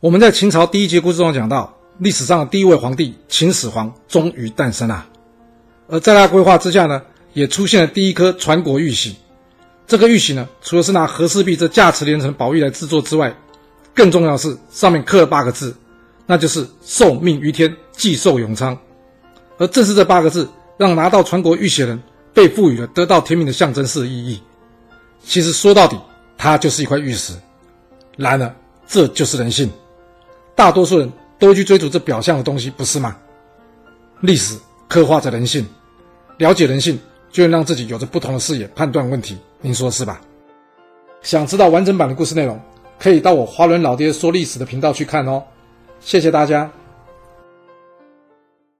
我们在秦朝第一节故事中讲到，历史上的第一位皇帝秦始皇终于诞生了。而在他规划之下呢，也出现了第一颗传国玉玺。这个玉玺呢，除了是拿和氏璧这价值连城宝玉来制作之外，更重要的是上面刻了八个字，那就是“受命于天，既寿永昌”。而正是这八个字，让拿到传国玉玺的人被赋予了得到天命的象征式意义。其实说到底，它就是一块玉石。然而，这就是人性。大多数人都去追逐这表象的东西，不是吗？历史刻画着人性，了解人性，就能让自己有着不同的视野判断问题。您说是吧？想知道完整版的故事内容，可以到我华伦老爹说历史的频道去看哦。谢谢大家。